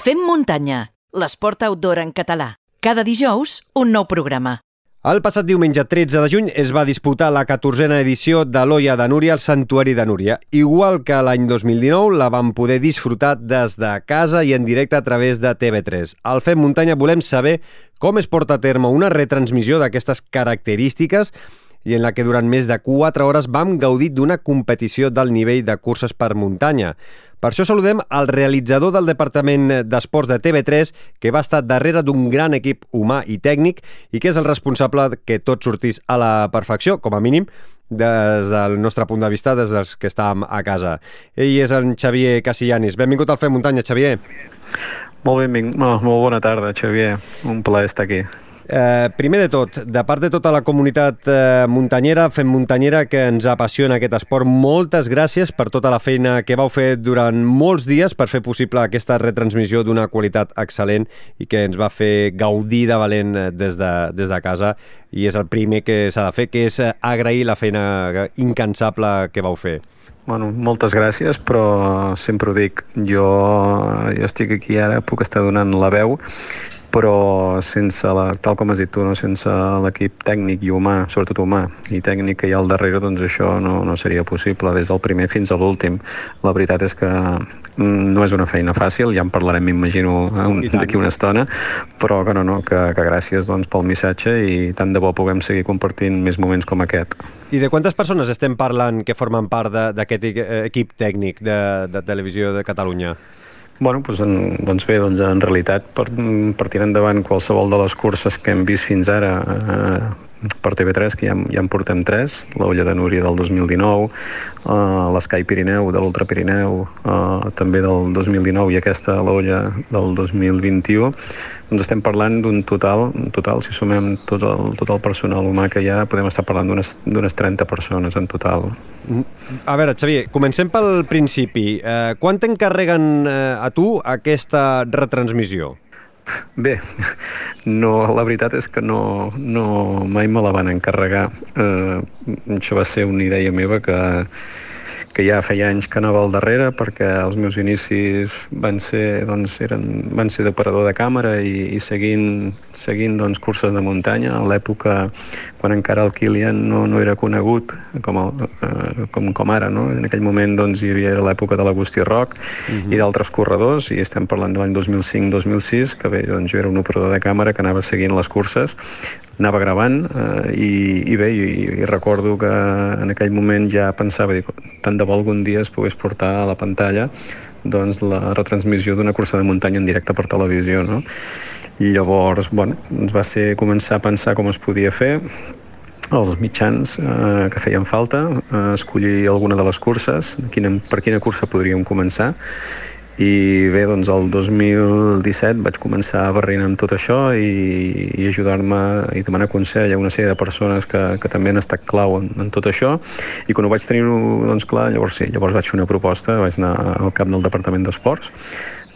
Fem muntanya, l'esport outdoor en català. Cada dijous, un nou programa. El passat diumenge 13 de juny es va disputar la 14a edició de l'Olla de Núria al Santuari de Núria. Igual que l'any 2019, la vam poder disfrutar des de casa i en directe a través de TV3. Al Fem Muntanya volem saber com es porta a terme una retransmissió d'aquestes característiques i en la que durant més de 4 hores vam gaudir d'una competició del nivell de curses per muntanya. Per això saludem al realitzador del Departament d'Esports de TV3, que va estar darrere d'un gran equip humà i tècnic i que és el responsable que tot sortís a la perfecció, com a mínim, des del nostre punt de vista, des dels que estàvem a casa. Ell és en Xavier Casillanis. Benvingut al Fem Muntanya, Xavier. Molt benvingut, molt bona tarda, Xavier. Un plaer estar aquí. Eh, primer de tot, de part de tota la comunitat eh, muntanyera, fem muntanyera, que ens apassiona aquest esport, moltes gràcies per tota la feina que vau fer durant molts dies per fer possible aquesta retransmissió d'una qualitat excel·lent i que ens va fer gaudir de valent eh, des de, des de casa. I és el primer que s'ha de fer, que és eh, agrair la feina incansable que vau fer. Bueno, moltes gràcies, però sempre ho dic, jo, jo estic aquí ara, puc estar donant la veu però sense la, tal com has dit tu, no? sense l'equip tècnic i humà, sobretot humà i tècnic que hi ha al darrere, doncs això no, no seria possible, des del primer fins a l'últim. La veritat és que mm, no és una feina fàcil, ja en parlarem, m'imagino, d'aquí una estona, però que no, no, que, que gràcies doncs, pel missatge i tant de bo puguem seguir compartint més moments com aquest. I de quantes persones estem parlant que formen part d'aquest equip tècnic de, de Televisió de Catalunya? Bueno, doncs, en, doncs bé, doncs en realitat per, per tirar endavant qualsevol de les curses que hem vist fins ara eh, per TV3, que ja, ja en portem tres, l'Olla de Núria del 2019, uh, l'Sky Pirineu de l'Ultra Pirineu, uh, també del 2019 i aquesta l'Olla del 2021, doncs estem parlant d'un total, total, si sumem tot el, tot el personal humà que hi ha, podem estar parlant d'unes 30 persones en total. A veure, Xavier, comencem pel principi. Eh, quan t'encarreguen eh, a tu aquesta retransmissió? Bé, no, la veritat és que no, no mai me la van encarregar. Eh, això va ser una idea meva que, que ja feia anys que anava al darrere perquè els meus inicis van ser, doncs, eren, van ser d'operador de càmera i, i seguint, seguint doncs, curses de muntanya a l'època quan encara el Kilian no, no era conegut com, el, eh, com, com ara. No? En aquell moment doncs, hi havia l'època de l'Agustí Roc uh -huh. i d'altres corredors i estem parlant de l'any 2005-2006 que bé, doncs, jo era un operador de càmera que anava seguint les curses anava gravant eh, i, i bé, i, i recordo que en aquell moment ja pensava, dic, tant de bo algun dia es pogués portar a la pantalla doncs, la retransmissió d'una cursa de muntanya en directe per televisió, no? I llavors, bueno, ens va ser començar a pensar com es podia fer, els mitjans eh, que feien falta, eh, escollir alguna de les curses, quina, per quina cursa podríem començar, i bé, doncs el 2017 vaig començar a barrinar amb tot això i, i ajudar-me i demanar consell a una sèrie de persones que, que també han estat clau en, en tot això. I quan ho vaig tenir doncs, clar, llavors sí, llavors vaig fer una proposta, vaig anar al cap del Departament d'Esports,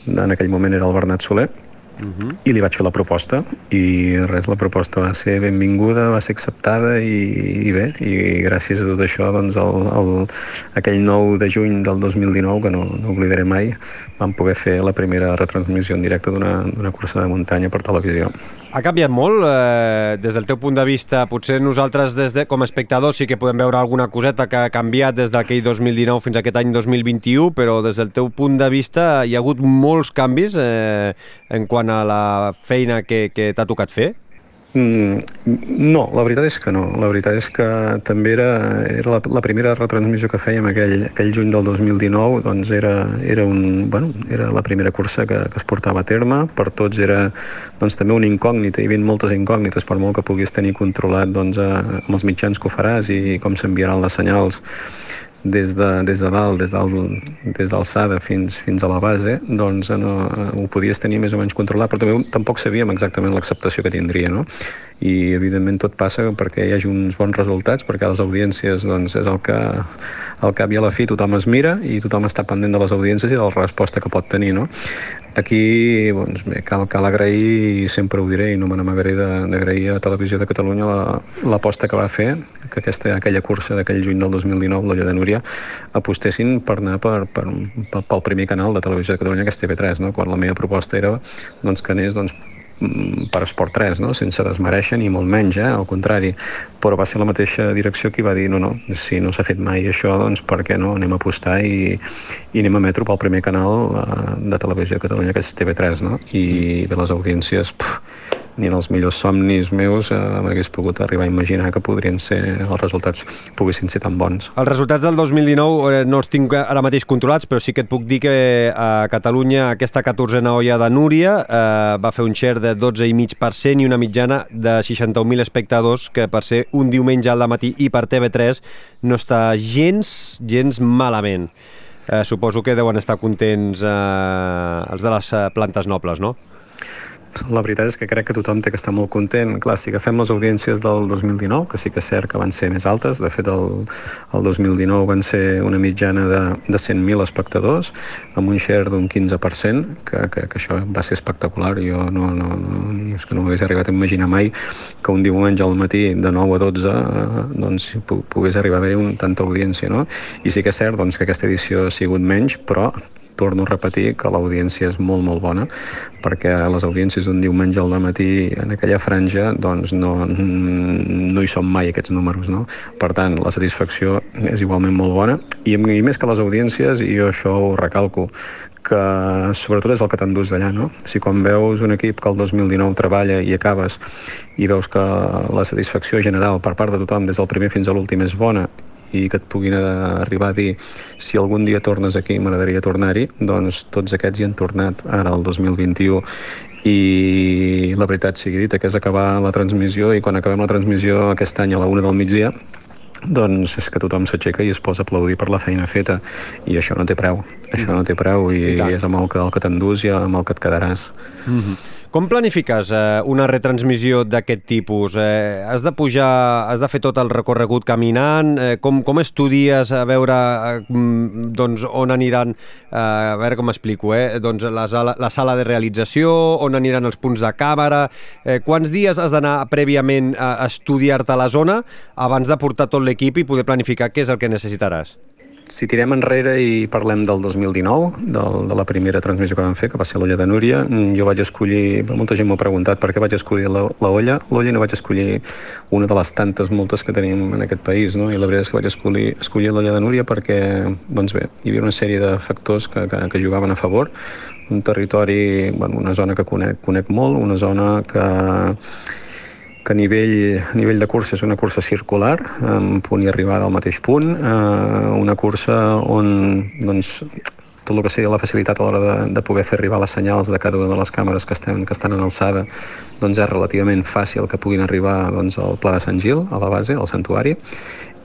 en aquell moment era el Bernat Soler, Uh -huh. i li vaig fer la proposta i res, la proposta va ser benvinguda, va ser acceptada i, i bé, i gràcies a tot això doncs el, el, aquell 9 de juny del 2019 que no, no oblidaré mai vam poder fer la primera retransmissió en directe d'una cursa de muntanya per televisió. Ha canviat molt eh, des del teu punt de vista? Potser nosaltres des de, com a espectadors sí que podem veure alguna coseta que ha canviat des d'aquell 2019 fins a aquest any 2021, però des del teu punt de vista hi ha hagut molts canvis eh, en quant a la feina que, que t'ha tocat fer? Mm, no, la veritat és que no. La veritat és que també era, era la, la primera retransmissió que fèiem aquell, aquell juny del 2019, doncs era, era, un, bueno, era la primera cursa que, que es portava a terme. Per tots era doncs, també una incògnita, hi havia moltes incògnites, per molt que puguis tenir controlat doncs, a, amb els mitjans que ho faràs i com s'enviaran les senyals des de, des de dalt, des d'alçada des fins, fins a la base, doncs no, ho podies tenir més o menys controlat, però també tampoc sabíem exactament l'acceptació que tindria, no? I evidentment tot passa perquè hi hagi uns bons resultats, perquè les audiències doncs, és el que al cap i a la fi tothom es mira i tothom està pendent de les audiències i de la resposta que pot tenir, no? Aquí doncs, bé, cal, cal agrair, i sempre ho diré, i no me n'amagaré d'agrair a Televisió de Catalunya l'aposta la, que va fer, que aquesta, aquella cursa d'aquell juny del 2019, l'Olla de Núria, apostessin per anar per, per, pel primer canal de Televisió de Catalunya, que és TV3, no? quan la meva proposta era doncs, que anés doncs, per Esport 3, no? sense desmereixer ni molt menys, eh? al contrari, però va ser la mateixa direcció qui va dir no, no, si no s'ha fet mai això, doncs per què no, anem a apostar i, i anem a metro pel primer canal uh, de televisió de Catalunya, que és TV3, no? i bé, les audiències, puf, ni en els millors somnis meus eh, m'hagués pogut arribar a imaginar que podrien ser els resultats poguessin ser tan bons. Els resultats del 2019 eh, no els tinc ara mateix controlats, però sí que et puc dir que a Catalunya aquesta 14a olla de Núria eh, va fer un share de 12,5% i una mitjana de 61.000 espectadors, que per ser un diumenge al matí i per TV3 no està gens, gens malament. Eh, suposo que deuen estar contents eh, els de les eh, plantes nobles, no? La veritat és que crec que tothom té que estar molt content. Clar, si agafem les audiències del 2019, que sí que és cert que van ser més altes, de fet el, el 2019 van ser una mitjana de, de 100.000 espectadors, amb un share d'un 15%, que, que, que això va ser espectacular. Jo no, no, no, és que no m'hagués arribat a imaginar mai que un diumenge al matí de 9 a 12 eh, doncs, pogués arribar a haver-hi tanta audiència. No? I sí que és cert doncs, que aquesta edició ha sigut menys, però torno a repetir que l'audiència és molt, molt bona, perquè les audiències d'un diumenge al matí en aquella franja doncs no, no hi són mai aquests números. No? Per tant, la satisfacció és igualment molt bona i, i més que les audiències, i jo això ho recalco, que sobretot és el que t'endús d'allà, no? Si quan veus un equip que el 2019 treballa i acabes i veus que la satisfacció general per part de tothom des del primer fins a l'últim és bona i que et puguin arribar a dir si algun dia tornes aquí m'agradaria tornar-hi, doncs tots aquests hi han tornat ara el 2021 i la veritat sigui dita que és acabar la transmissió i quan acabem la transmissió aquest any a la una del migdia doncs és que tothom s'aixeca i es posa a aplaudir per la feina feta. I això no té preu, això no té preu i, I és amb el que, el que t'endús i amb el que et quedaràs. Mm -hmm. Com planifiques eh, una retransmissió d'aquest tipus? Eh, has de pujar, has de fer tot el recorregut caminant? Eh, com, com estudies a veure eh, mm, doncs, on aniran, eh, a veure com explico, eh, doncs la, sala, la sala de realització, on aniran els punts de càmera? Eh, quants dies has d'anar prèviament a estudiar-te la zona abans de portar tot l'equip i poder planificar què és el que necessitaràs? Si tirem enrere i parlem del 2019, del, de la primera transmissió que vam fer, que va ser l'olla de Núria, mm, jo vaig escollir, molta gent m'ha preguntat per què vaig escollir l'olla, l'olla no vaig escollir una de les tantes moltes que tenim en aquest país, no? i la veritat és que vaig escollir, escollir l'olla de Núria perquè, doncs bé, hi havia una sèrie de factors que, que, que jugaven a favor, un territori, bueno, una zona que conec, conec molt, una zona que que a nivell, a nivell de cursa és una cursa circular, amb punt i arribada al mateix punt, eh, una cursa on doncs, tot el que sigui la facilitat a l'hora de, de poder fer arribar les senyals de cada una de les càmeres que estan, que estan en alçada doncs és relativament fàcil que puguin arribar doncs, al Pla de Sant Gil, a la base, al santuari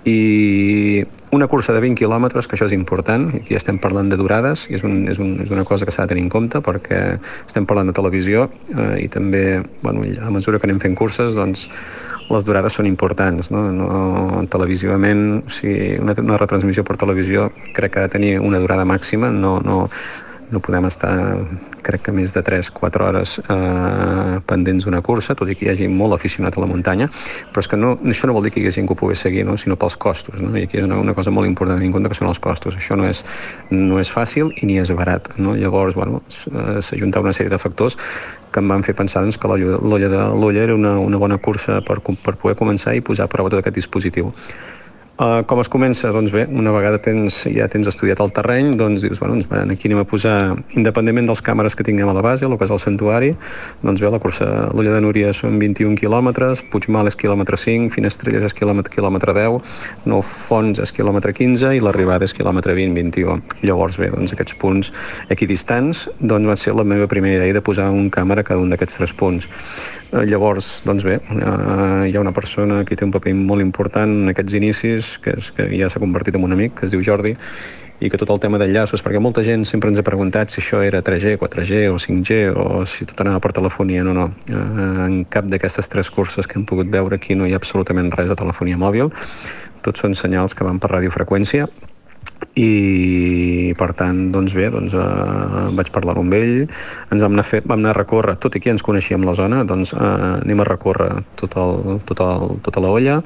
i una cursa de 20 quilòmetres, que això és important, aquí estem parlant de durades, i és, un, és, un, és una cosa que s'ha de tenir en compte perquè estem parlant de televisió eh, i també, bueno, a mesura que anem fent curses, doncs les durades són importants, no? no televisivament, o sigui, una, una retransmissió per televisió crec que ha de tenir una durada màxima, no, no, no podem estar, crec que més de 3-4 hores eh, pendents d'una cursa, tot i que hi hagi molt aficionat a la muntanya, però és que no, això no vol dir que hi hagi gent que pogués seguir, no? sinó pels costos, no? i aquí és una, una cosa molt important en compte que són els costos, això no és, no és fàcil i ni és barat, no? llavors, bueno, eh, s'ajunta una sèrie de factors que em van fer pensar doncs, que l'olla de l'olla era una, una bona cursa per, per poder començar i posar a prova tot aquest dispositiu. Uh, com es comença? Doncs bé, una vegada tens, ja tens estudiat el terreny, doncs dius, bueno, doncs, aquí anem a posar, independentment dels càmeres que tinguem a la base, el que és el santuari, doncs bé, la cursa l'Ulla de Núria són 21 quilòmetres, Puigmal és quilòmetre 5, Finestrelles és quilòmetre, quilòmetre 10, Nou Fons és quilòmetre 15 i l'arribada és quilòmetre 20-21. Llavors bé, doncs aquests punts equidistants doncs va ser la meva primera idea de posar un càmera a cada un d'aquests tres punts. Uh, llavors, doncs bé, uh, hi ha una persona que té un paper molt important en aquests inicis que, és, que ja s'ha convertit en un amic, que es diu Jordi, i que tot el tema d'enllaços, perquè molta gent sempre ens ha preguntat si això era 3G, 4G o 5G o si tot anava per telefonia, no, no. Eh, en cap d'aquestes tres curses que hem pogut veure aquí no hi ha absolutament res de telefonia mòbil, tots són senyals que van per radiofreqüència. I per tant, doncs bé, doncs, eh, vaig parlar amb ell, ens vam anar, fer, vam anar a recórrer, tot i que ens coneixíem la zona, doncs eh, anem a recórrer tot el, tot el, tota la olla,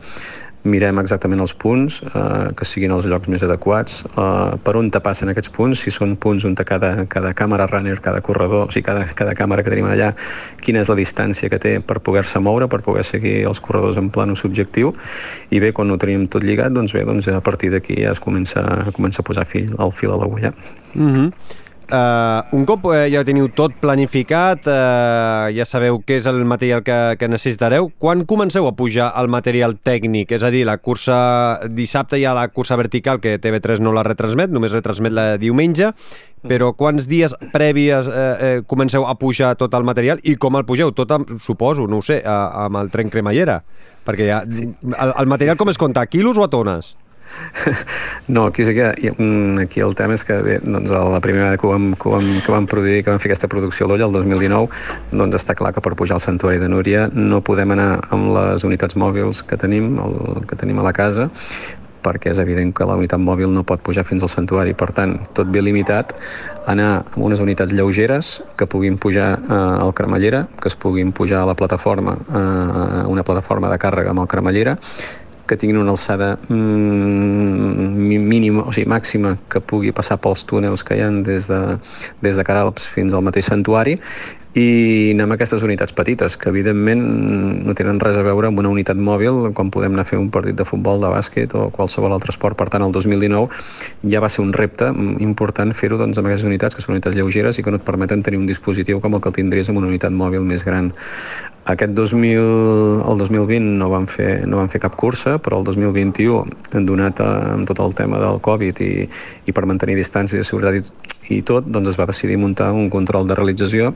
mirem exactament els punts, eh, que siguin els llocs més adequats, eh, per on te passen aquests punts, si són punts on cada, cada càmera runner, cada corredor, o sigui, cada, cada càmera que tenim allà, quina és la distància que té per poder-se moure, per poder seguir els corredors en plano subjectiu, i bé, quan ho tenim tot lligat, doncs bé, doncs a partir d'aquí ja es comença, comença a posar fil, el fil a l'agulla. Mm -hmm. Uh, un cop uh, ja teniu tot planificat, uh, ja sabeu què és el material que, que necessitareu, quan comenceu a pujar el material tècnic? És a dir, la cursa dissabte hi ha la cursa vertical que TV3 no la retransmet, només retransmet la diumenge, però quants dies prèvies eh, eh, comenceu a pujar tot el material i com el pugeu? Tot, amb, suposo, no ho sé, a, amb el tren cremallera. Perquè ja, sí. el, el material com es compta, a quilos o a tones? No, aquí sí que aquí el tema és que bé, doncs, la primera vegada que vam, que, vam, que vam produir, que vam fer aquesta producció a l'Olla, el 2019, doncs està clar que per pujar al Santuari de Núria no podem anar amb les unitats mòbils que tenim, el, que tenim a la casa, perquè és evident que la unitat mòbil no pot pujar fins al santuari. Per tant, tot ve limitat anar amb unes unitats lleugeres que puguin pujar eh, al cremallera, que es puguin pujar a la plataforma, eh, una plataforma de càrrega amb el cremallera, que tinguin una alçada mm, mínima, o sigui, màxima, que pugui passar pels túnels que hi ha des de, des de Caralps fins al mateix santuari i anem a aquestes unitats petites, que evidentment no tenen res a veure amb una unitat mòbil quan podem anar a fer un partit de futbol, de bàsquet o qualsevol altre esport. Per tant, el 2019 ja va ser un repte important fer-ho doncs, amb aquestes unitats, que són unitats lleugeres i que no et permeten tenir un dispositiu com el que el tindries amb una unitat mòbil més gran. Aquest 2000, el 2020 no vam, fer, no vam fer cap cursa, però el 2021, hem donat amb tot el tema del Covid i, i per mantenir distància de seguretat i, i tot, doncs es va decidir muntar un control de realització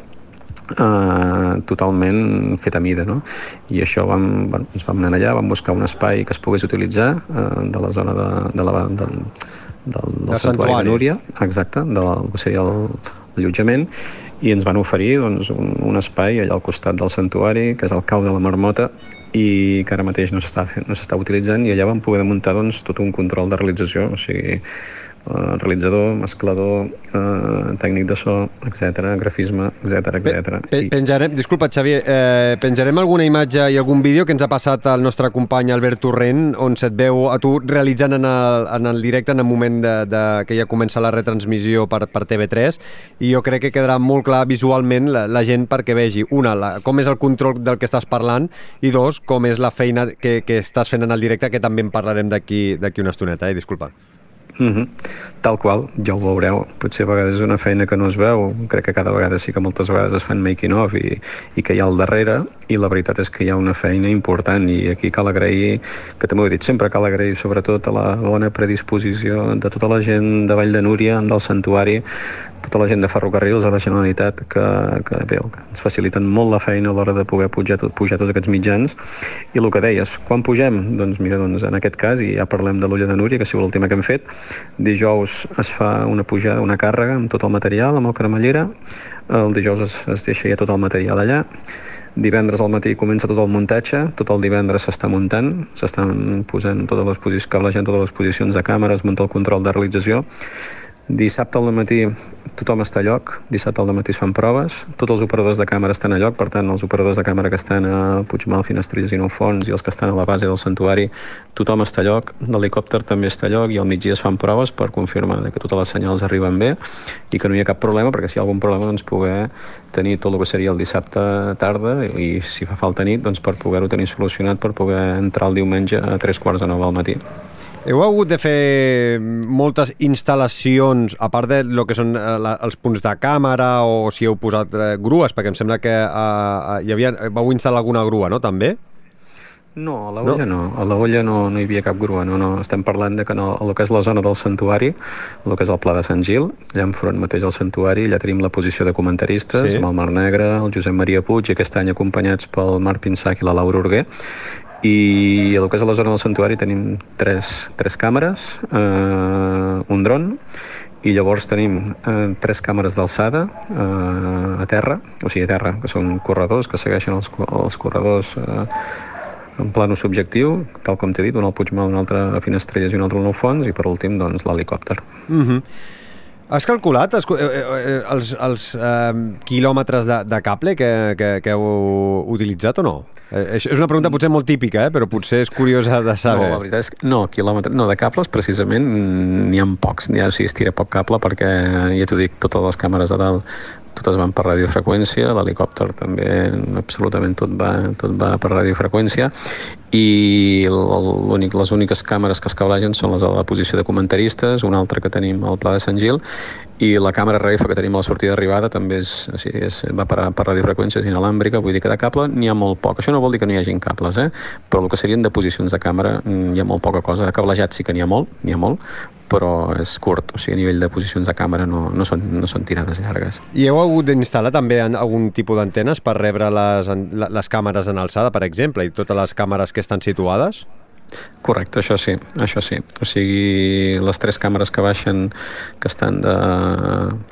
eh, totalment fet a mida no? i això vam, bueno, ens vam anar allà vam buscar un espai que es pogués utilitzar eh, de la zona de, de la, de, del, del, del santuari de Núria exacte, del que seria l'allotjament i ens van oferir doncs, un, un espai allà al costat del santuari que és el cau de la Marmota i que ara mateix no s'està no utilitzant i allà vam poder muntar doncs, tot un control de realització o sigui, eh, realitzador, mesclador, eh, tècnic de so, etc, grafisme, etc etc. Pe, pe, penjarem, disculpa Xavier, eh, penjarem alguna imatge i algun vídeo que ens ha passat el nostre company Albert Torrent, on se't veu a tu realitzant en el, en el directe en el moment de, de, que ja comença la retransmissió per, per TV3 i jo crec que quedarà molt clar visualment la, la gent perquè vegi, una, la, com és el control del que estàs parlant i dos, com és la feina que, que estàs fent en el directe, que també en parlarem d'aquí una estoneta, eh? disculpa. Mm -hmm. Tal qual, ja ho veureu. Potser a vegades és una feina que no es veu, crec que cada vegada sí que moltes vegades es fan making of i, i que hi ha al darrere, i la veritat és que hi ha una feina important i aquí cal agrair, que també ho he dit sempre, cal agrair sobretot a la bona predisposició de tota la gent de Vall de Núria, del santuari, tota la gent de ferrocarrils de la Generalitat que, que, bé, ens faciliten molt la feina a l'hora de poder pujar, tot, pujar tots aquests mitjans i el que deies, quan pugem? Doncs mira, doncs en aquest cas, i ja parlem de l'Ulla de Núria que ha sigut l'última que hem fet, Dijous es fa una pujada, una càrrega amb tot el material, amb el cremallera. El dijous es, es deixa ja tot el material allà. Divendres al matí comença tot el muntatge, tot el divendres s'està muntant, s'estan posant totes les posicions, cablejant totes les posicions de càmeres, munta el control de realització Dissabte al matí tothom està a lloc, dissabte al matí es fan proves, tots els operadors de càmera estan a lloc, per tant els operadors de càmera que estan a Puigmal, Finestrelles i Nou Fons i els que estan a la base del santuari, tothom està a lloc, l'helicòpter també està a lloc i al migdia es fan proves per confirmar que totes les senyals arriben bé i que no hi ha cap problema, perquè si hi ha algun problema doncs poder tenir tot el que seria el dissabte tarda i si fa falta nit doncs per poder-ho tenir solucionat per poder entrar el diumenge a tres quarts de nou al matí. Heu hagut de fer moltes instal·lacions, a part de lo que són eh, la, els punts de càmera o si heu posat eh, grues, perquè em sembla que uh, hi havia, vau instal·lar alguna grua, no, també? No, a la olla no. no. A la olla no, no hi havia cap grua, no, no. Estem parlant de que no, el que és la zona del santuari, el que és el Pla de Sant Gil, allà enfront mateix al santuari, allà tenim la posició de comentaristes, sí. amb el Mar Negre, el Josep Maria Puig, aquest any acompanyats pel Marc Pinsac i la Laura Urguer, i el que és a la zona del santuari tenim tres, tres càmeres, eh, un dron, i llavors tenim eh, tres càmeres d'alçada eh, a terra, o sigui a terra, que són corredors que segueixen els, els corredors eh, en plano subjectiu, tal com t'he dit, un al Puigmal, un altre a Finestrelles i un altre al Nou Fons, i per últim, doncs, l'helicòpter. Mm -hmm. Has calculat els, eh, eh, els, els eh, quilòmetres de, de cable que, que, que heu utilitzat o no? Eh, és una pregunta potser molt típica, eh, però potser és curiosa de saber. No, la veritat és que no, quilòmetres, no, de cables precisament n'hi ha pocs, ha, o sigui, es tira poc cable perquè, ja t'ho dic, totes les càmeres de dalt totes van per radiofreqüència, l'helicòpter també absolutament tot va, tot va per radiofreqüència i l'únic, les úniques càmeres que es cablegen són les de la posició de comentaristes, una altra que tenim al Pla de Sant Gil i la càmera RF que tenim a la sortida d'arribada també és, o sigui, és, va per, per radiofreqüències inalàmbrica, vull dir que de cable n'hi ha molt poc. Això no vol dir que no hi hagin cables, eh? però el que serien de posicions de càmera mm, hi ha molt poca cosa. De cablejat sí que n'hi ha molt, n'hi ha molt, però és curt, o sigui, a nivell de posicions de càmera no, no, són, no són tirades llargues. I heu hagut d'instal·lar també algun tipus d'antenes per rebre les, les càmeres en alçada, per exemple, i totes les càmeres que estan situades? Correcte, això sí, això sí. O sigui, les tres càmeres que baixen, que estan de,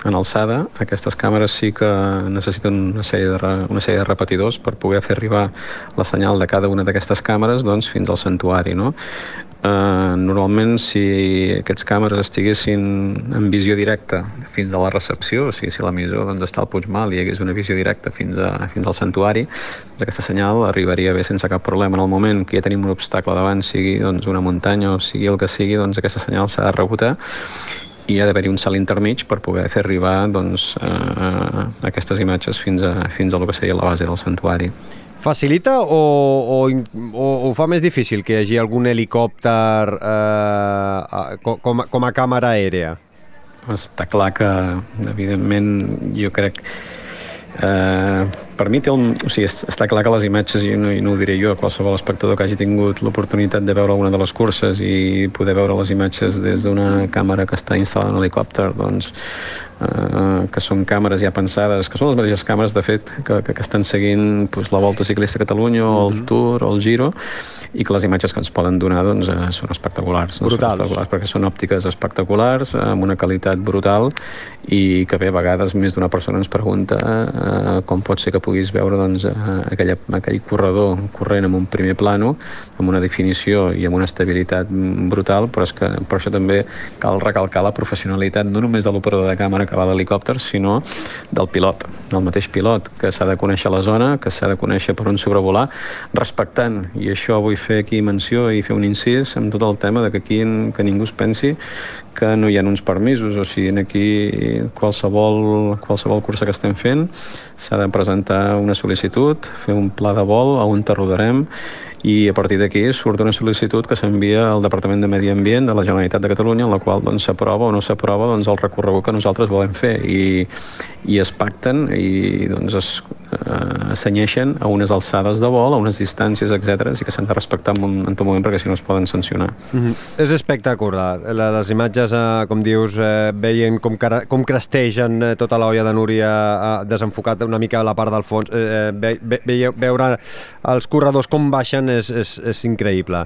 en alçada, aquestes càmeres sí que necessiten una sèrie de, una sèrie de repetidors per poder fer arribar la senyal de cada una d'aquestes càmeres doncs, fins al santuari. No? Uh, normalment, si aquests càmeres estiguessin en visió directa fins a la recepció, o sigui, si l'emissor doncs, està al Puigmal i hi hagués una visió directa fins, a, fins al santuari, doncs aquesta senyal arribaria bé sense cap problema. En el moment que ja tenim un obstacle davant, sigui doncs, una muntanya o sigui el que sigui, doncs aquesta senyal s'ha de rebotar i ha d'haver-hi un salt intermig per poder fer arribar doncs, uh, aquestes imatges fins a, fins a lo que seria la base del santuari. Facilita o, o, o, o fa més difícil que hi hagi algun helicòpter eh, com, com a càmera aèrea? Està clar que, evidentment, jo crec Eh, per mi té el, o sigui, està clar que les imatges, i no, i no ho diré jo, qualsevol espectador que hagi tingut l'oportunitat de veure alguna de les curses i poder veure les imatges des d'una càmera que està instal·lada en helicòpter, doncs eh, que són càmeres ja pensades, que són les mateixes càmeres, de fet, que, que, que estan seguint pues, la Volta Ciclista a Catalunya o el mhm. Tour o el Giro, i que les imatges que ens poden donar doncs, eh, són espectaculars. No? Brutals. Són espectaculars perquè són òptiques espectaculars, amb una qualitat brutal, i que bé, a vegades més d'una persona ens pregunta eh, com pot ser que puguis veure doncs, eh, aquella, aquell corredor corrent amb un primer plano, amb una definició i amb una estabilitat brutal, però és que per això també cal recalcar la professionalitat no només de l'operador de càmera que va l'helicòpter, sinó del pilot, del mateix pilot, que s'ha de conèixer la zona, que s'ha de conèixer per on sobrevolar, respectant, i això vull fer aquí menció i fer un incís amb tot el tema de que aquí que ningú es pensi que no hi ha uns permisos, o sigui, aquí qualsevol, qualsevol cursa que estem fent s'ha de presentar una sol·licitud, fer un pla de vol on te rodarem i a partir d'aquí surt una sol·licitud que s'envia al Departament de Medi Ambient de la Generalitat de Catalunya en la qual doncs, s'aprova o no s'aprova doncs, el recorregut que nosaltres volem fer. I, i es pacten i doncs, es eh, senyeixen a unes alçades de vol, a unes distàncies, etc i que s'han de respectar en, en tot moment perquè si no es poden sancionar. Mm -hmm. És espectacular. Les imatges, eh, com dius, eh, com, com crestegen eh, tota l'olla de Núria eh, desenfocat una mica a la part del fons, eh, ve, ve, veure els corredors com baixen és, és, és increïble.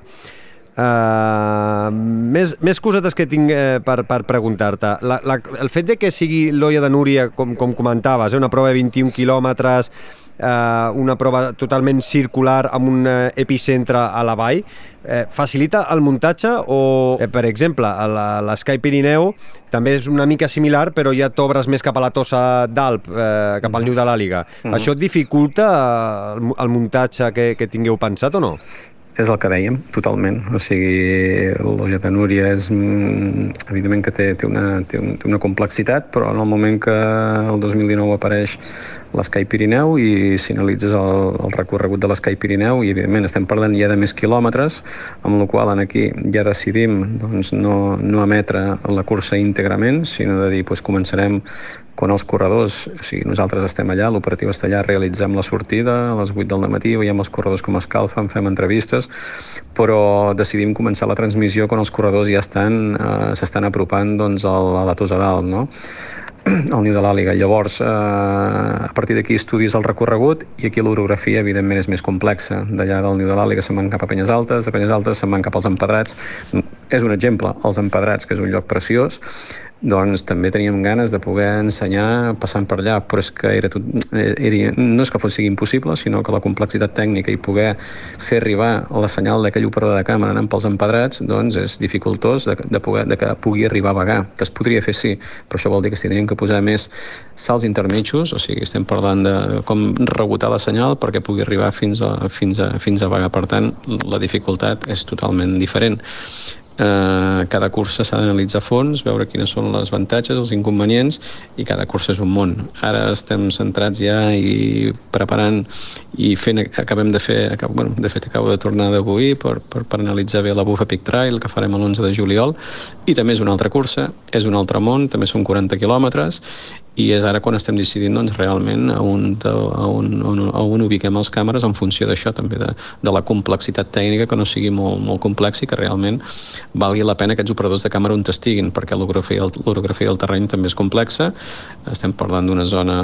Uh, més, més cosetes que tinc eh, per, per preguntar-te. El fet de que sigui l'Olla de Núria, com, com comentaves, eh, una prova de 21 quilòmetres, eh, una prova totalment circular amb un eh, epicentre a la vall, eh, facilita el muntatge o, eh, per exemple, l'Sky Pirineu també és una mica similar, però ja t'obres més cap a la tossa d'Alp, eh, cap al niu de l'Àliga. Mm -hmm. Això dificulta el, el muntatge que, que tingueu pensat o no? És el que dèiem, totalment. O sigui, l'Olla de Núria és, mm, evidentment que té, té, una, té, un, té una complexitat, però en el moment que el 2019 apareix l'Escai Pirineu i sinalitzes el, el recorregut de l'Escai Pirineu i evidentment estem parlant ja de més quilòmetres, amb la qual en aquí ja decidim doncs, no, no emetre la cursa íntegrament, sinó de dir doncs, començarem quan els corredors, o sigui, nosaltres estem allà, l'operatiu està allà, realitzem la sortida a les 8 del matí, veiem els corredors com escalfen, fem entrevistes, però decidim començar la transmissió quan els corredors ja estan eh, s'estan apropant doncs, a la Tosa dalt, no? al niu de l'àliga. Llavors, eh, a partir d'aquí estudis el recorregut i aquí l'orografia, evidentment, és més complexa. D'allà del niu de l'àliga se'n van cap a Penyes Altes, de Penyes Altes se'n van cap als empedrats és un exemple, els Empedrats, que és un lloc preciós, doncs també teníem ganes de poder ensenyar passant per allà, però és que era tot, eh, era, no és que fos sigui impossible, sinó que la complexitat tècnica i poder fer arribar la senyal d'aquell operador de càmera anant pels empedrats, doncs és dificultós de, de, poder, de que pugui arribar a vagar, que es podria fer sí, però això vol dir que s'hi que posar més salts intermitjos, o sigui, estem parlant de com rebotar la senyal perquè pugui arribar fins a, fins a, fins a vagar. Per tant, la dificultat és totalment diferent eh, cada cursa s'ha d'analitzar a fons, veure quines són les avantatges, els inconvenients, i cada cursa és un món. Ara estem centrats ja i preparant i fent, acabem de fer, acabo, bueno, de fet acabo de tornar d'avui per, per, per analitzar bé la Bufa Peak Trail, que farem l'11 de juliol, i també és una altra cursa, és un altre món, també són 40 quilòmetres, i és ara quan estem decidint doncs, realment a on, a, on, on, a on ubiquem els càmeres en funció d'això també, de, de la complexitat tècnica que no sigui molt, molt complex i que realment valgui la pena aquests operadors de càmera on estiguin, perquè l'orografia del terreny també és complexa, estem parlant d'una zona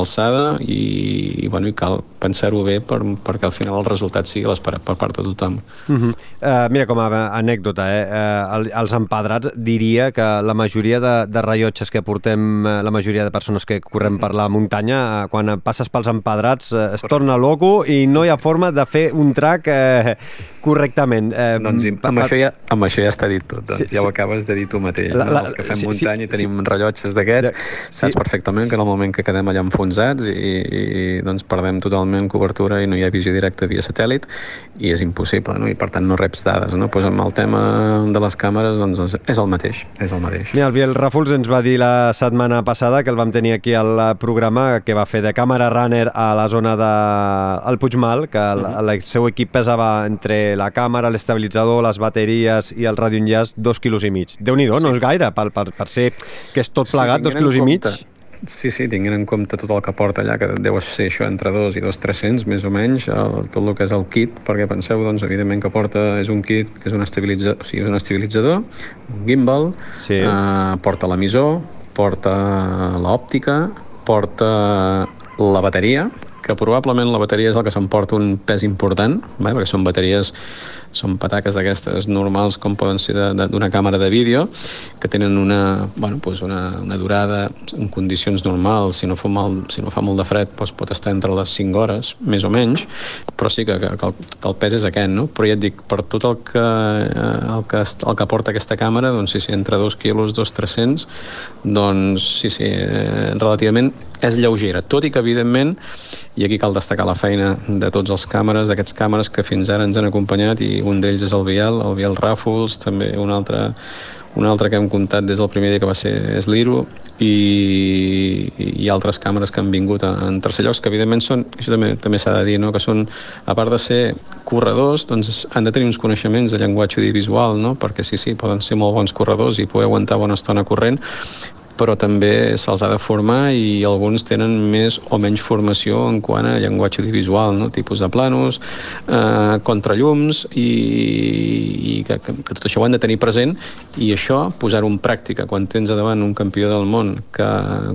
alçada i, i, bueno, i cal pensar-ho bé per, perquè al final el resultat sigui l'esperat per part de tothom. Uh -huh. uh, mira, com a anècdota, eh, uh, els empadrats diria que la majoria de, de rellotges que portem, uh, la majoria de persones que correm per la muntanya, uh, quan passes pels empadrats uh, es torna loco i no hi ha forma de fer un track uh, correctament. Uh, doncs amb, això ja, amb això ja està dit tot, doncs sí, ja ho acabes de dir tu mateix. La, la, no? Els que fem sí, muntanya sí, i tenim sí. rellotges d'aquests, saps sí. perfectament que en el moment que quedem allà enfonsats i, i, i doncs perdem totalment cobertura i no hi ha visió directa via satèl·lit i és impossible, no? i per tant no reps dades. No? Pues amb el tema de les càmeres doncs és el mateix, és el mateix. Mira, el Biel Ràfols ens va dir la setmana passada que el vam tenir aquí al programa que va fer de càmera runner a la zona de el Puigmal, que el, el seu equip pesava entre la càmera, l'estabilitzador, les bateries i el radioenllaç dos quilos i mig. déu nhi sí. no és gaire, per, per, per ser que és tot plegat, sí, dos quilos i mig. Sí, sí, tinguent en compte tot el que porta allà, que deu ser això entre 2 i 2.300, més o menys, el, tot el que és el kit, perquè penseu, doncs, evidentment que porta, és un kit que és un estabilitzador, o sigui, és un estabilitzador, un gimbal, sí. eh, porta l'emissor, porta l'òptica, porta la bateria, que probablement la bateria és el que s'emporta un pes important, eh? perquè són bateries són pataques d'aquestes normals com poden ser d'una càmera de vídeo que tenen una, bueno, pues una, una durada en condicions normals. Si no, fa molt, si no fa molt de fred doncs pot estar entre les 5 hores, més o menys. Però sí que, que, que, el, que el pes és aquest no? però ja et dic, per tot el que, eh, el que, el que porta aquesta càmera doncs sí, sí, entre 2 quilos, 2, 300 doncs sí, sí, eh, relativament és lleugera, tot i que evidentment i aquí cal destacar la feina de tots els càmeres, d'aquests càmeres que fins ara ens han acompanyat i un d'ells és el Biel, el Biel Ràfols, també un altre, un altre que hem comptat des del primer dia que va ser és l'Iro i, i altres càmeres que han vingut en tercer llocs, que evidentment són, això també també s'ha de dir, no? que són, a part de ser corredors, doncs han de tenir uns coneixements de llenguatge audiovisual, no? perquè sí, sí, poden ser molt bons corredors i poder aguantar bona estona corrent, però també se'ls ha de formar i alguns tenen més o menys formació en quant a llenguatge audiovisual, no? tipus de planos, eh, contrallums i, i que, que, que tot això ho han de tenir present i això, posar-ho en pràctica quan tens davant un campió del món que,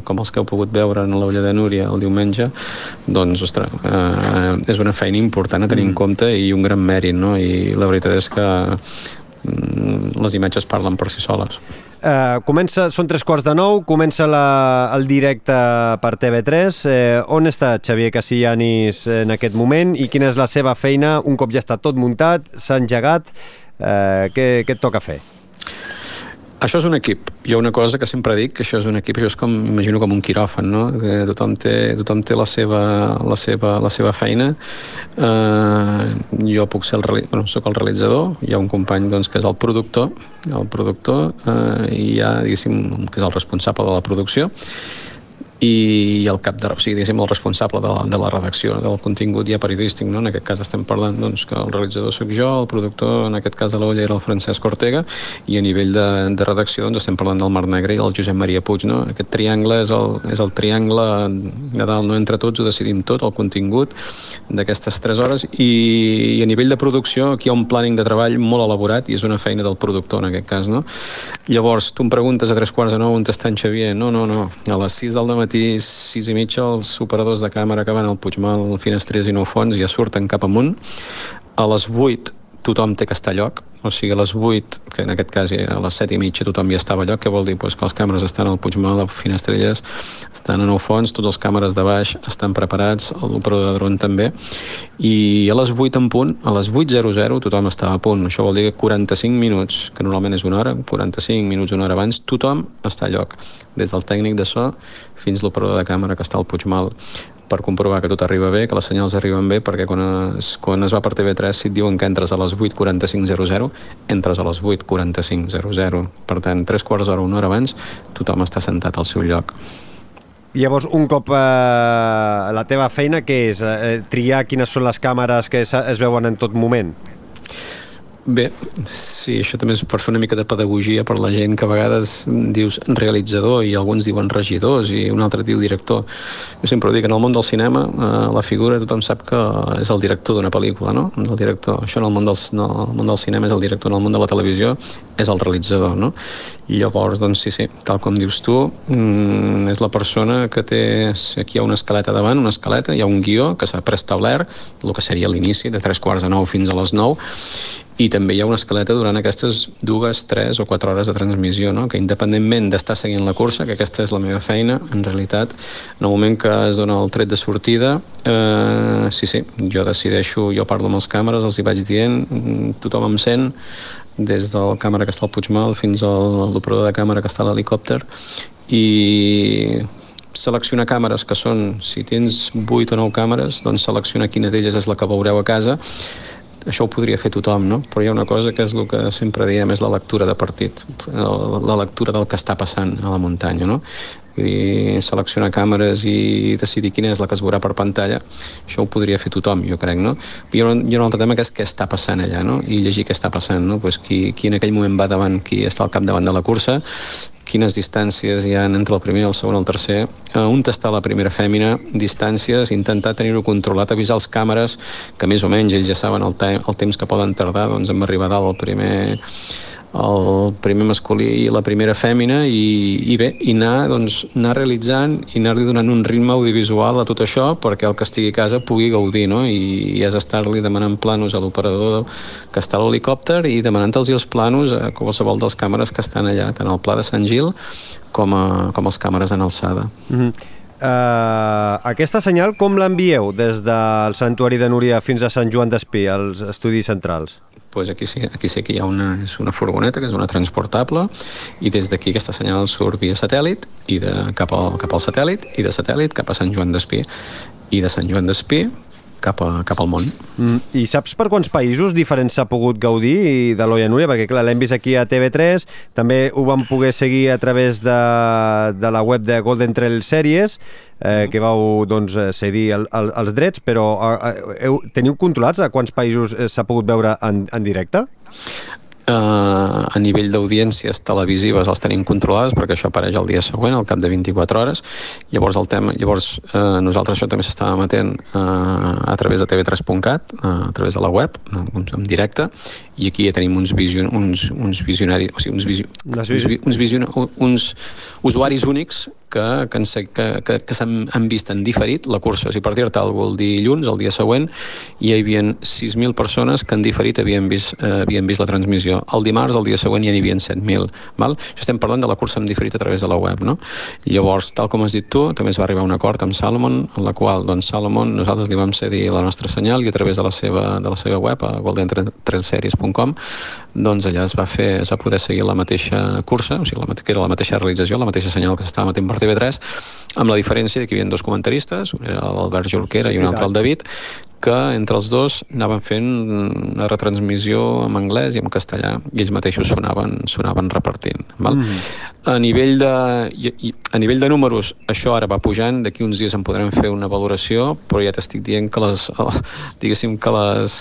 com els que heu pogut veure en l'Olla de Núria el diumenge, doncs, ostres, eh, és una feina important a tenir mm. en compte i un gran mèrit, no? I la veritat és que mm, les imatges parlen per si soles. Uh, comença, són tres quarts de nou, comença la, el directe per TV3. Eh, on està Xavier Cassianis en aquest moment i quina és la seva feina un cop ja està tot muntat, s'ha engegat? Eh, què, què et toca fer? Això és un equip. Jo una cosa que sempre dic, que això és un equip, això és com, imagino com un quiròfan, no? Que tothom té, tothom té la, seva, la, seva, la seva feina. Eh, jo puc ser el, bueno, soc el realitzador, hi ha un company doncs, que és el productor, el productor, eh, i hi ha, diguéssim, que és el responsable de la producció, i el cap de, o sigui, diguéssim, el responsable de la, de la redacció del contingut ja periodístic, no? en aquest cas estem parlant doncs, que el realitzador sóc jo, el productor en aquest cas de l'Olla era el Francesc Ortega i a nivell de, de redacció doncs, estem parlant del Mar Negre i el Josep Maria Puig no? aquest triangle és el, és el triangle de dalt, no? entre tots ho decidim tot el contingut d'aquestes 3 hores i, i a nivell de producció aquí hi ha un planning de treball molt elaborat i és una feina del productor en aquest cas no? llavors tu em preguntes a tres quarts de nou on està en Xavier no, no, no, a les 6 del matí matí 6 i mitja els operadors de càmera que van al Puigmal, Finestrés i Nou Fons ja surten cap amunt. A les 8 tothom té que estar a lloc, o sigui a les 8, que en aquest cas a les 7 i mitja tothom ja estava allò, que vol dir? Pues, que les càmeres estan al Puigmal, a Finestrelles, estan en el fons, tots els càmeres de baix estan preparats, l'operador de dron també, i a les 8 en punt, a les 8.00 tothom estava a punt, això vol dir que 45 minuts, que normalment és una hora, 45 minuts, una hora abans, tothom està a lloc, des del tècnic de so fins l'operador de càmera que està al Puigmal per comprovar que tot arriba bé, que les senyals arriben bé, perquè quan es, quan es va per TV3 si et diuen que entres a les 8.45.00, entres a les 8.45.00. Per tant, tres quarts d'hora, una hora abans, tothom està sentat al seu lloc. Llavors, un cop eh, la teva feina, què és? Eh, triar quines són les càmeres que es, es veuen en tot moment? Bé, sí, això també és per fer una mica de pedagogia per la gent que a vegades dius realitzador i alguns diuen regidors i un altre diu director. Jo sempre ho dic, en el món del cinema eh, la figura tothom sap que és el director d'una pel·lícula, no? El director. Això en el món, del, no, el món del cinema és el director, en el món de la televisió és el realitzador, no? I llavors, doncs sí, sí, tal com dius tu, mm, és la persona que té... Aquí hi ha una escaleta davant, una escaleta, hi ha un guió que s'ha preestablert, el que seria l'inici, de tres quarts de nou fins a les nou, i també hi ha una escaleta durant aquestes dues, tres o quatre hores de transmissió, no? que independentment d'estar seguint la cursa, que aquesta és la meva feina, en realitat, en el moment que es dona el tret de sortida, eh, sí, sí, jo decideixo, jo parlo amb els càmeres, els hi vaig dient, mm, tothom em sent, des del càmera que està al Puigmal fins a l'operador de càmera que està a l'helicòpter, i seleccionar càmeres que són, si tens 8 o 9 càmeres, doncs seleccionar quina d'elles és la que veureu a casa això ho podria fer tothom, no? però hi ha una cosa que és el que sempre diem, és la lectura de partit, la lectura del que està passant a la muntanya. No? Vull dir, seleccionar càmeres i decidir quina és la que es veurà per pantalla, això ho podria fer tothom, jo crec, no? Hi ha un, hi ha un altre tema que és què està passant allà, no? I llegir què està passant, no? Pues qui, qui en aquell moment va davant, qui està al capdavant de la cursa, quines distàncies hi ha entre el primer, el segon el tercer, eh, on està la primera fèmina, distàncies, intentar tenir-ho controlat, avisar els càmeres que més o menys ells ja saben el, te el temps que poden tardar doncs, en arribar dalt el primer el primer masculí i la primera fèmina i, i bé, i anar, doncs, anar realitzant i anar-li donant un ritme audiovisual a tot això perquè el que estigui a casa pugui gaudir no? i, i és estar-li demanant planos a l'operador que està a l'helicòpter i demanant-los els planos a qualsevol dels càmeres que estan allà, tant al Pla de Sant Gil com, a, com els càmeres en alçada. Mm -hmm. Uh, aquesta senyal com l'envieu des del Santuari de Núria fins a Sant Joan d'Espí, als estudis centrals? Pues aquí sí, aquí sí que hi ha una, és una furgoneta que és una transportable i des d'aquí aquesta senyal surt via satèl·lit i de, cap, al, cap al satèl·lit i de satèl·lit cap a Sant Joan d'Espí. I de Sant Joan d'Espí cap, a, cap al món. Mm, I saps per quants països diferents s'ha pogut gaudir de l'Oia Núria? Perquè, clar, l'hem vist aquí a TV3, també ho vam poder seguir a través de, de la web de Golden Trail Series, eh, que vau doncs, eh, cedir el, el, els drets, però eh, heu, teniu controlats a quants països eh, s'ha pogut veure en, en directe? Uh, a nivell d'audiències televisives els tenim controlades perquè això apareix el dia següent, al cap de 24 hores. Llavors el tema, llavors uh, nosaltres això també s'estava emetent uh, a través de tv3.cat uh, a través de la web, en directe i aquí ja tenim uns, vision, uns, uns visionaris o sigui, uns, visio, uns, uns, vision, uns usuaris únics que, que, que, que, que s'han vist en diferit la cursa. Sigui, per dir-te alguna el dilluns, el dia següent, hi havia 6.000 persones que en diferit havien vist, eh, havien vist la transmissió. El dimarts, el dia següent, hi n'hi havia 7.000. Val? Això estem parlant de la cursa en diferit a través de la web. No? Llavors, tal com has dit tu, també es va arribar a un acord amb Salomon, en la qual doncs, Salomon, nosaltres li vam cedir la nostra senyal i a través de la seva, de la seva web, a goldentrailseries.com, doncs allà es va, fer, es va poder seguir la mateixa cursa, o sigui, la, que era la mateixa realització, la mateixa senyal que s'estava emetent per TV3, amb la diferència que hi havia dos comentaristes, un era l'Albert Jorquera i un altre el David, que entre els dos anaven fent una retransmissió en anglès i en castellà i ells mateixos sonaven, sonaven repartint. Val? Mm. A, nivell de, a nivell de números, això ara va pujant, d'aquí uns dies en podrem fer una valoració, però ja t'estic dient que les, diguéssim que les,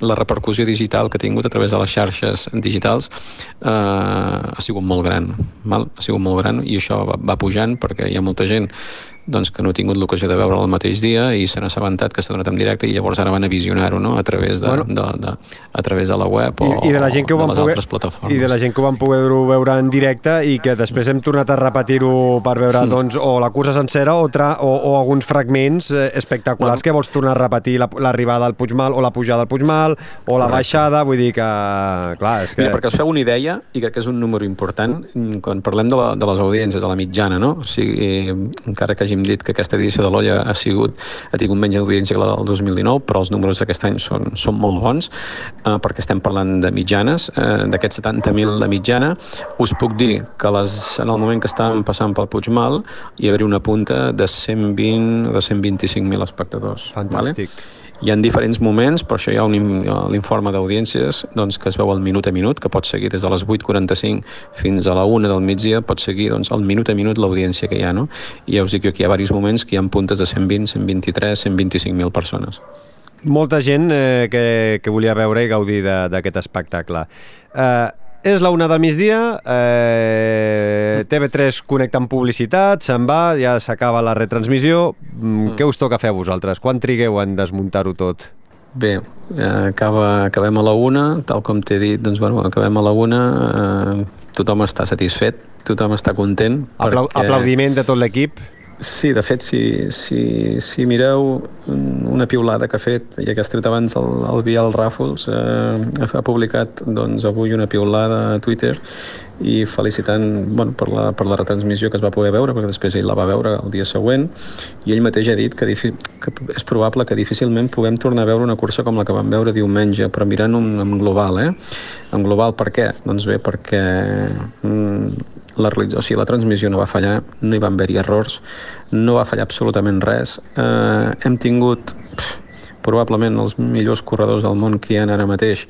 la repercussió digital que ha tingut a través de les xarxes digitals eh, ha sigut molt gran. Val? Ha sigut molt gran i això va, va pujant perquè hi ha molta gent doncs, que no ha tingut l'ocasió de veure el mateix dia i s'han assabentat que s'ha donat en directe i llavors ara van a visionar-ho no? a, través de, bueno, de, de, a través de la web o, I, i de la gent que ho van poder, plataformes. I de la gent que ho van poder veure en directe i que després hem tornat a repetir-ho per veure mm. doncs, o la cursa sencera o, tra, o, o alguns fragments eh, espectaculars bueno. que vols tornar a repetir l'arribada al Puigmal o la pujada al Puigmal o la baixada, vull dir que... Clar, és que... Mira, perquè us feu una idea, i crec que és un número important, quan parlem de, la, de les audiències, de la mitjana, no? O sigui, encara que hàgim dit que aquesta edició de l'Olla ha sigut, ha tingut menys audiència que la del 2019, però els números d'aquest any són, són molt bons, eh, perquè estem parlant de mitjanes, eh, d'aquests 70.000 de mitjana, us puc dir que les, en el moment que estàvem passant pel Puigmal hi hauria una punta de 120 o de 125.000 espectadors. Fantàstic. Vale? Hi ha diferents moments, per això hi ha l'informe d'audiències doncs, que es veu al minut a minut, que pot seguir des de les 8.45 fins a la 1 del migdia, pot seguir doncs, al minut a minut l'audiència que hi ha. No? I ja us dic que aquí hi ha diversos moments que hi ha puntes de 120, 123, 125.000 persones. Molta gent eh, que, que volia veure i gaudir d'aquest espectacle. Eh, és la una del migdia, eh, TV3 connecta amb publicitat, se'n va, ja s'acaba la retransmissió. Mm, mm. Què us toca fer a vosaltres? Quan trigueu en desmuntar-ho tot? Bé, eh, acaba, acabem a la una, tal com t'he dit, doncs bueno, acabem a la una, eh, tothom està satisfet, tothom està content. Aplau perquè... Aplaudiment de tot l'equip? Sí, de fet, si, si, si mireu una piulada que ha fet, ja que has tret abans el, el Biel Ràfols, eh, ha publicat doncs, avui una piulada a Twitter i felicitant bueno, per, la, per la retransmissió que es va poder veure, perquè després ell la va veure el dia següent, i ell mateix ha dit que, que és probable que difícilment puguem tornar a veure una cursa com la que vam veure diumenge, però mirant un, en global, eh? En global per què? Doncs bé, perquè mm, la, sigui, la transmissió no va fallar, no hi van haver-hi errors, no va fallar absolutament res. Eh, hem tingut pff, probablement els millors corredors del món que hi ha ara mateix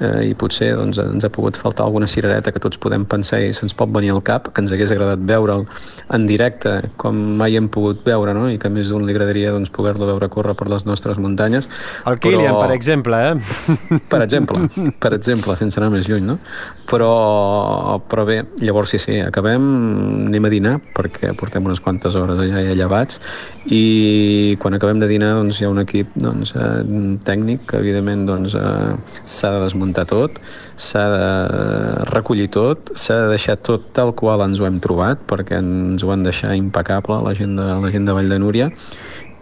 eh, i potser doncs, ens ha pogut faltar alguna cirereta que tots podem pensar i se'ns pot venir al cap, que ens hagués agradat veure'l en directe com mai hem pogut veure no? i que més d'un li agradaria doncs, poder-lo veure córrer per les nostres muntanyes. El Kilian, però... per exemple, eh? Per exemple, per exemple, sense anar més lluny, no? Però, però bé, llavors sí, sí, acabem, anem a dinar perquè portem unes quantes hores allà i llevats i quan acabem de dinar doncs, hi ha un equip doncs, eh, tècnic que evidentment doncs, eh, s'ha de desmuntar desmuntar tot, s'ha de recollir tot, s'ha de deixar tot tal qual ens ho hem trobat, perquè ens ho van deixar impecable la gent de, la gent de Vall de Núria,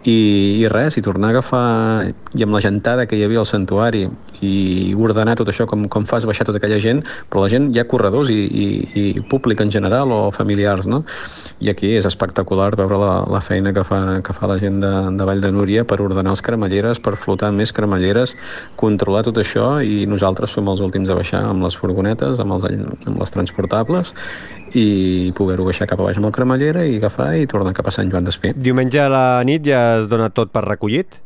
i, i res, i tornar a agafar i amb la gentada que hi havia al santuari i ordenar tot això com, com fas baixar tota aquella gent, però la gent hi ha corredors i, i, i públic en general o familiars, no? I aquí és espectacular veure la, la feina que fa, que fa la gent de, de Vall de Núria per ordenar els cremalleres, per flotar més cremalleres, controlar tot això i nosaltres som els últims a baixar amb les furgonetes, amb, els, amb les transportables i poder-ho baixar cap a baix amb el cremallera i agafar i tornar cap a Sant Joan d'Espí. Diumenge a la nit ja es dona tot per recollit?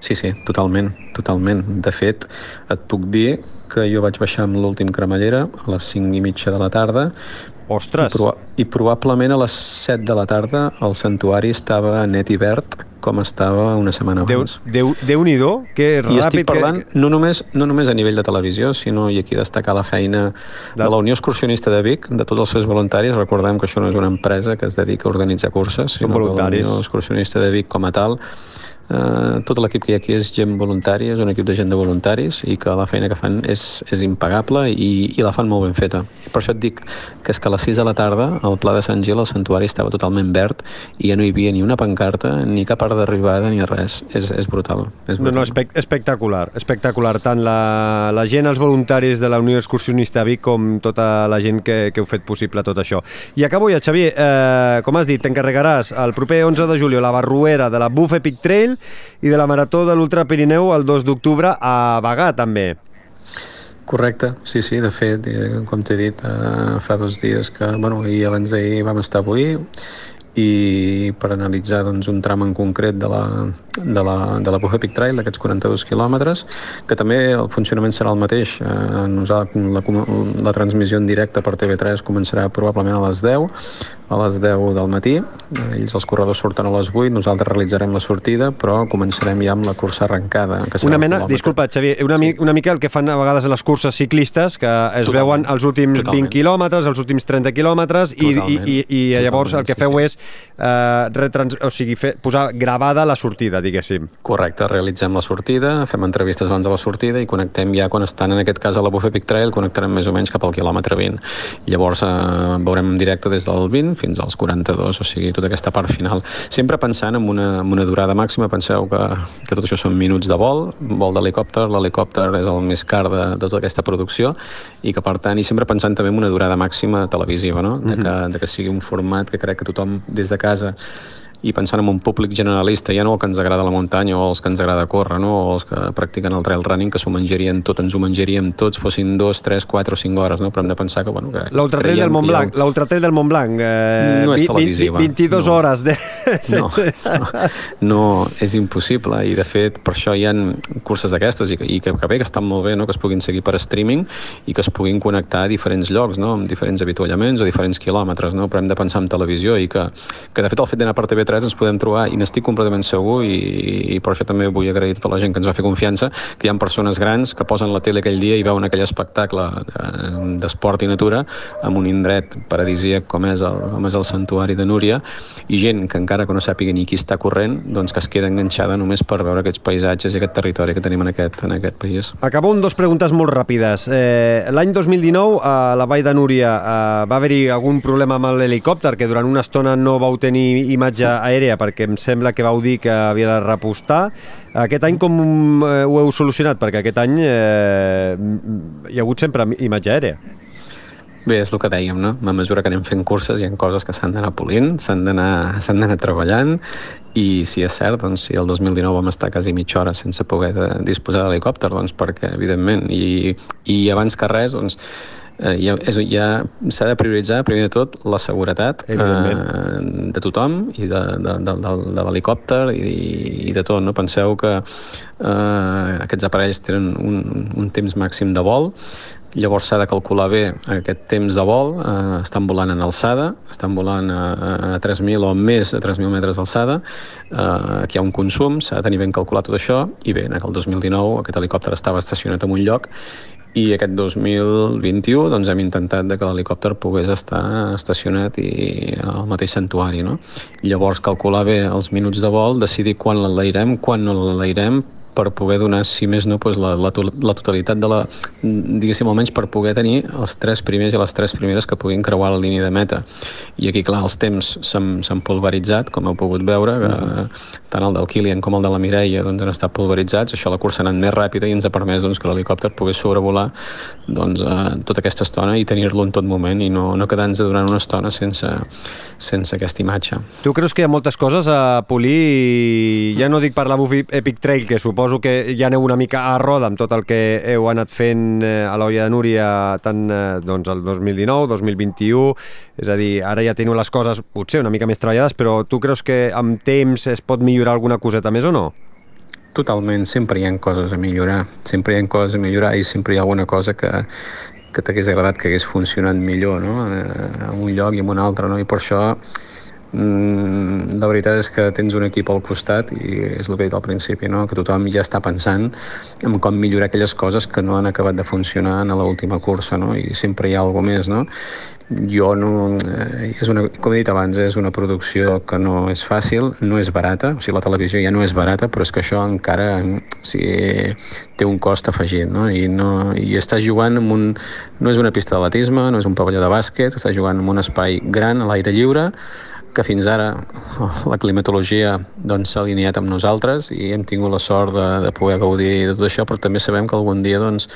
Sí, sí, totalment, totalment. De fet, et puc dir que jo vaig baixar amb l'últim cremallera a les 5 i mitja de la tarda Ostres! I, proba I probablement a les 7 de la tarda el santuari estava net i verd com estava una setmana abans. Déu, Déu, nhi que ràpid... I estic parlant que... no, només, no només a nivell de televisió, sinó, i aquí destacar la feina de, de la Unió Excursionista de Vic, de tots els seus voluntaris. Recordem que això no és una empresa que es dedica a organitzar curses, sinó que la Unió Excursionista de Vic com a tal Eh, tot l'equip que hi ha aquí és gent voluntària, és un equip de gent de voluntaris i que la feina que fan és, és impagable i, i la fan molt ben feta. Per això et dic que és que a les 6 de la tarda al Pla de Sant Gil el santuari estava totalment verd i ja no hi havia ni una pancarta, ni cap part d'arribada, ni res. És, és brutal. És brutal. No, no, espec espectacular, espectacular. Tant la, la gent, els voluntaris de la Unió Excursionista Vic, com tota la gent que, que heu fet possible tot això. I acabo ja, Xavier, eh, com has dit, t'encarregaràs el proper 11 de juliol la barruera de la Buff Epic Trail i de la Marató de l'Ultra Pirineu el 2 d'octubre a Bagà, també. Correcte, sí, sí, de fet, eh, com t'he dit, eh, fa dos dies que, bueno, i abans d'ahir vam estar avui i per analitzar doncs, un tram en concret de la, de la, de la Buff Epic Trail, d'aquests 42 quilòmetres, que també el funcionament serà el mateix. Eh, nosaltres, la, la transmissió en directe per TV3 començarà probablement a les 10, a les 10 del matí. Ells, els corredors, surten a les 8, nosaltres realitzarem la sortida, però començarem ja amb la cursa arrencada. Que una mena, disculpa, Xavier, una, sí. una mica el que fan a vegades a les curses ciclistes, que es Totalment. veuen els últims Totalment. 20 quilòmetres, els últims 30 quilòmetres, i, i, i, i llavors Totalment, el que feu sí, és eh, retrans... o sigui, fer, posar gravada la sortida, diguéssim. Correcte, realitzem la sortida, fem entrevistes abans de la sortida i connectem ja quan estan, en aquest cas, a la Buffet Peak Trail, connectarem més o menys cap al quilòmetre 20. Llavors eh, veurem en directe des del 20 fins als 42, o sigui, tota aquesta part final. Sempre pensant en una, en una durada màxima, penseu que, que tot això són minuts de vol, vol d'helicòpter, l'helicòpter és el més car de, de tota aquesta producció i que per tant, i sempre pensant també en una durada màxima televisiva, no? de, que, de que sigui un format que crec que tothom des de casa i pensant en un públic generalista, ja no el que ens agrada la muntanya o els que ens agrada córrer, no? o els que practiquen el trail running, que s'ho menjarien tot, ens ho menjaríem tots, fossin dos, tres, quatre o cinc hores, no? però hem de pensar que... Bueno, que L'ultratrail del Montblanc, ha... l'ultratrail del Montblanc, eh, no és televisiva. 22 no. hores de... No, no, no, és impossible i de fet per això hi ha curses d'aquestes i, i que, que bé, que estan molt bé, no? que es puguin seguir per streaming i que es puguin connectar a diferents llocs, no? amb diferents avituallaments o diferents quilòmetres, no? però hem de pensar en televisió i que, que de fet el fet d'anar per TV3 3 ens podem trobar i n'estic completament segur i, i per això també vull agrair tota la gent que ens va fer confiança que hi ha persones grans que posen la tele aquell dia i veuen aquell espectacle d'esport i natura en un indret paradisíac com és, el, com és el santuari de Núria i gent que encara que no sàpiga ni qui està corrent doncs que es queda enganxada només per veure aquests paisatges i aquest territori que tenim en aquest, en aquest país. Acabo amb dues preguntes molt ràpides. Eh, L'any 2019 a la Vall de Núria eh, va haver-hi algun problema amb l'helicòpter que durant una estona no vau tenir imatge aèria perquè em sembla que vau dir que havia de repostar. Aquest any com eh, ho heu solucionat? Perquè aquest any eh, hi ha hagut sempre imatge aèria. Bé, és el que dèiem, no? A mesura que anem fent curses hi ha coses que s'han d'anar polint, s'han d'anar treballant i si és cert, doncs, si el 2019 vam estar quasi mitja hora sense poder de, disposar d'helicòpter, doncs perquè, evidentment, i, i abans que res, doncs, eh, ja, és, ja s'ha de prioritzar, primer de tot, la seguretat eh, de tothom i de, de, de, de, de l'helicòpter i, i de tot. No? Penseu que eh, aquests aparells tenen un, un temps màxim de vol, llavors s'ha de calcular bé aquest temps de vol, eh, estan volant en alçada, estan volant a, a 3.000 o més de 3.000 metres d'alçada, eh, aquí hi ha un consum, s'ha de tenir ben calculat tot això, i bé, en el 2019 aquest helicòpter estava estacionat en un lloc i aquest 2021 doncs, hem intentat que l'helicòpter pogués estar estacionat i al mateix santuari. No? Llavors, calcular bé els minuts de vol, decidir quan l'enlairem, quan no l'enlairem, per poder donar, si més no, doncs la, la, la totalitat de la... diguéssim, almenys per poder tenir els tres primers i les tres primeres que puguin creuar la línia de meta. I aquí, clar, els temps s'han pulveritzat, com heu pogut veure, mm. tant el del Kilian com el de la Mireia doncs, han estat pulveritzats, això la cursa ha anat més ràpida i ens ha permès doncs, que l'helicòpter pogués sobrevolar doncs, eh, tota aquesta estona i tenir-lo en tot moment i no, no quedar-nos durant una estona sense, sense aquesta imatge. Tu creus que hi ha moltes coses a polir, ja no dic per la Buffy Epic Trail, que suposo suposo que ja aneu una mica a roda amb tot el que heu anat fent eh, a l'Olla de Núria tant eh, doncs, el 2019, 2021, és a dir, ara ja teniu les coses potser una mica més treballades, però tu creus que amb temps es pot millorar alguna coseta més o no? Totalment, sempre hi ha coses a millorar, sempre hi ha coses a millorar i sempre hi ha alguna cosa que, que t'hagués agradat que hagués funcionat millor no? Eh, en un lloc i en un altre, no? i per això la veritat és que tens un equip al costat i és el que he dit al principi, no? que tothom ja està pensant en com millorar aquelles coses que no han acabat de funcionar en l'última cursa no? i sempre hi ha alguna més no? jo no... Eh, és una, com he dit abans, és una producció que no és fàcil, no és barata, o sigui, la televisió ja no és barata, però és que això encara o sigui, té un cost afegit, no? I, no, i estàs jugant amb un... no és una pista d'atletisme, no és un pavelló de bàsquet, estàs jugant en un espai gran, a l'aire lliure, que fins ara la climatologia doncs, s'ha doncs, alineat amb nosaltres i hem tingut la sort de, de poder gaudir de tot això, però també sabem que algun dia doncs,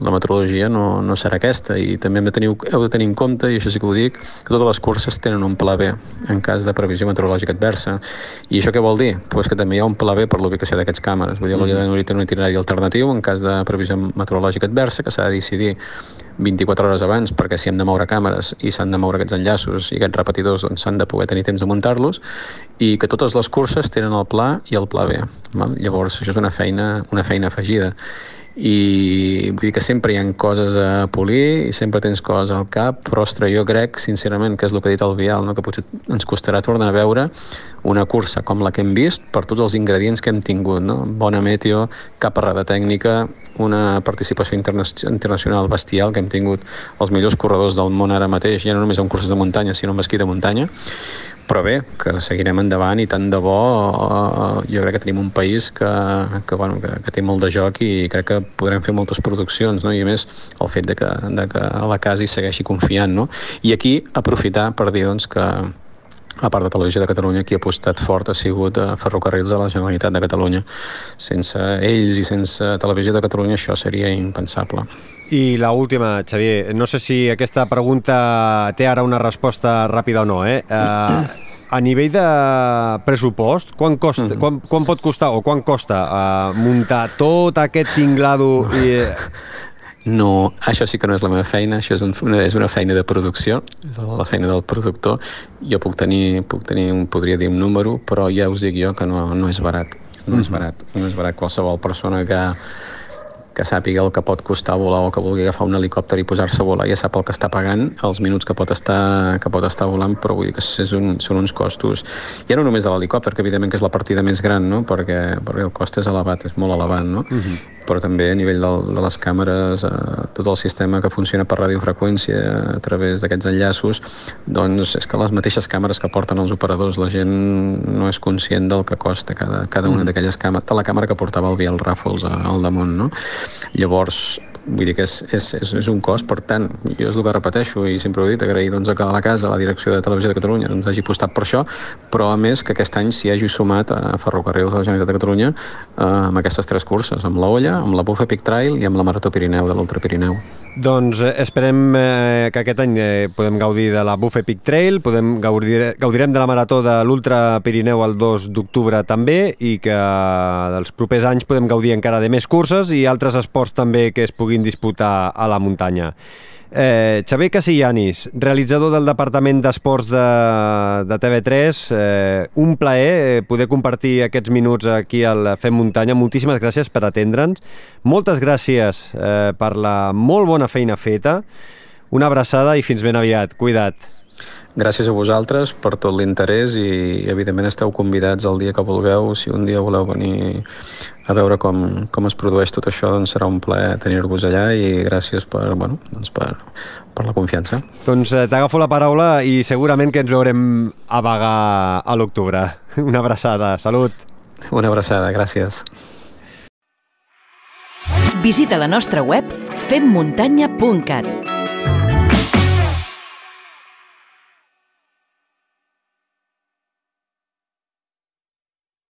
la meteorologia no, no serà aquesta i també hem de tenir, heu de tenir en compte, i això sí que ho dic, que totes les curses tenen un pla B en cas de previsió meteorològica adversa. I això què vol dir? Pues que també hi ha un pla B per l'ubicació d'aquests càmeres. Vull dir, l'Olla de té un itinerari alternatiu en cas de previsió meteorològica adversa que s'ha de decidir 24 hores abans perquè si hem de moure càmeres i s'han de moure aquests enllaços i aquests repetidors doncs s'han de poder tenir temps de muntar-los i que totes les curses tenen el pla i el pla B. Val? Llavors això és una feina, una feina afegida i vull dir que sempre hi ha coses a polir i sempre tens coses al cap, però ostres, jo crec sincerament que és el que ha dit el Vial, no? que potser ens costarà tornar a veure una cursa com la que hem vist per tots els ingredients que hem tingut, no? bona meteo, cap errada tècnica, una participació interna internacional bestial que hem tingut els millors corredors del món ara mateix, ja no només en curses de muntanya, sinó en esquí de muntanya. Però bé, que seguirem endavant i tant de bo uh, jo crec que tenim un país que, que, bueno, que, que té molt de joc i crec que podrem fer moltes produccions no? i a més el fet de que, de que a la casa hi segueixi confiant no? i aquí aprofitar per dir doncs, que a part de Televisió de Catalunya, qui ha apostat fort ha sigut a Ferrocarrils de la Generalitat de Catalunya. Sense ells i sense Televisió de Catalunya això seria impensable. I la última, Xavier, no sé si aquesta pregunta té ara una resposta ràpida o no, eh? Uh, a nivell de pressupost, quan, costa, mm -hmm. quan, quan pot costar o quan costa uh, muntar tot aquest tinglado i... No, això sí que no és la meva feina, això és, un, una, és una feina de producció, és la feina del productor. Jo puc tenir, puc tenir un, podria dir un número, però ja us dic jo que no, no és barat. No mm -hmm. és barat. No és barat qualsevol persona que, que sàpiga el que pot costar volar o que vulgui agafar un helicòpter i posar-se a volar ja sap el que està pagant, els minuts que pot estar, que pot estar volant, però vull dir que és un, són uns costos. Ja no només de l'helicòpter, que evidentment que és la partida més gran, no? perquè, perquè el cost és elevat, és molt elevat, no? Uh -huh però també a nivell del, de les càmeres, eh, tot el sistema que funciona per radiofreqüència a través d'aquests enllaços, doncs és que les mateixes càmeres que porten els operadors, la gent no és conscient del que costa cada, cada una mm. d'aquelles càmeres, de la càmera que portava el Biel Ràfols al damunt, no? Llavors, vull dir que és, és, és, és un cost, per tant, jo és el que repeteixo i sempre ho he dit, agrair doncs, a la casa, a la direcció de Televisió de Catalunya, doncs hagi apostat per això, però a més que aquest any s'hi hagi sumat a Ferrocarrils de la Generalitat de Catalunya eh, amb aquestes tres curses, amb la Olla, amb la Buff Epic Trail i amb la Marató Pirineu de l'Ultra Pirineu. Doncs eh, esperem eh, que aquest any eh, podem gaudir de la Buff Epic Trail, podem gaudir, gaudirem de la Marató de l'Ultra Pirineu el 2 d'octubre també i que dels propers anys podem gaudir encara de més curses i altres esports també que es puguin puguin disputar a la muntanya. Eh, Xavier Casillanis, realitzador del Departament d'Esports de, de TV3, eh, un plaer eh, poder compartir aquests minuts aquí al Fem Muntanya. Moltíssimes gràcies per atendre'ns. Moltes gràcies eh, per la molt bona feina feta. Una abraçada i fins ben aviat. Cuida't. Gràcies a vosaltres per tot l'interès i evidentment esteu convidats el dia que vulgueu. Si un dia voleu venir a veure com, com es produeix tot això, doncs serà un plaer tenir-vos allà i gràcies per, bueno, doncs per, per la confiança. Doncs eh, t'agafo la paraula i segurament que ens veurem a vagar a l'octubre. Una abraçada, salut. Una abraçada, gràcies. Visita la nostra web femmuntanya.cat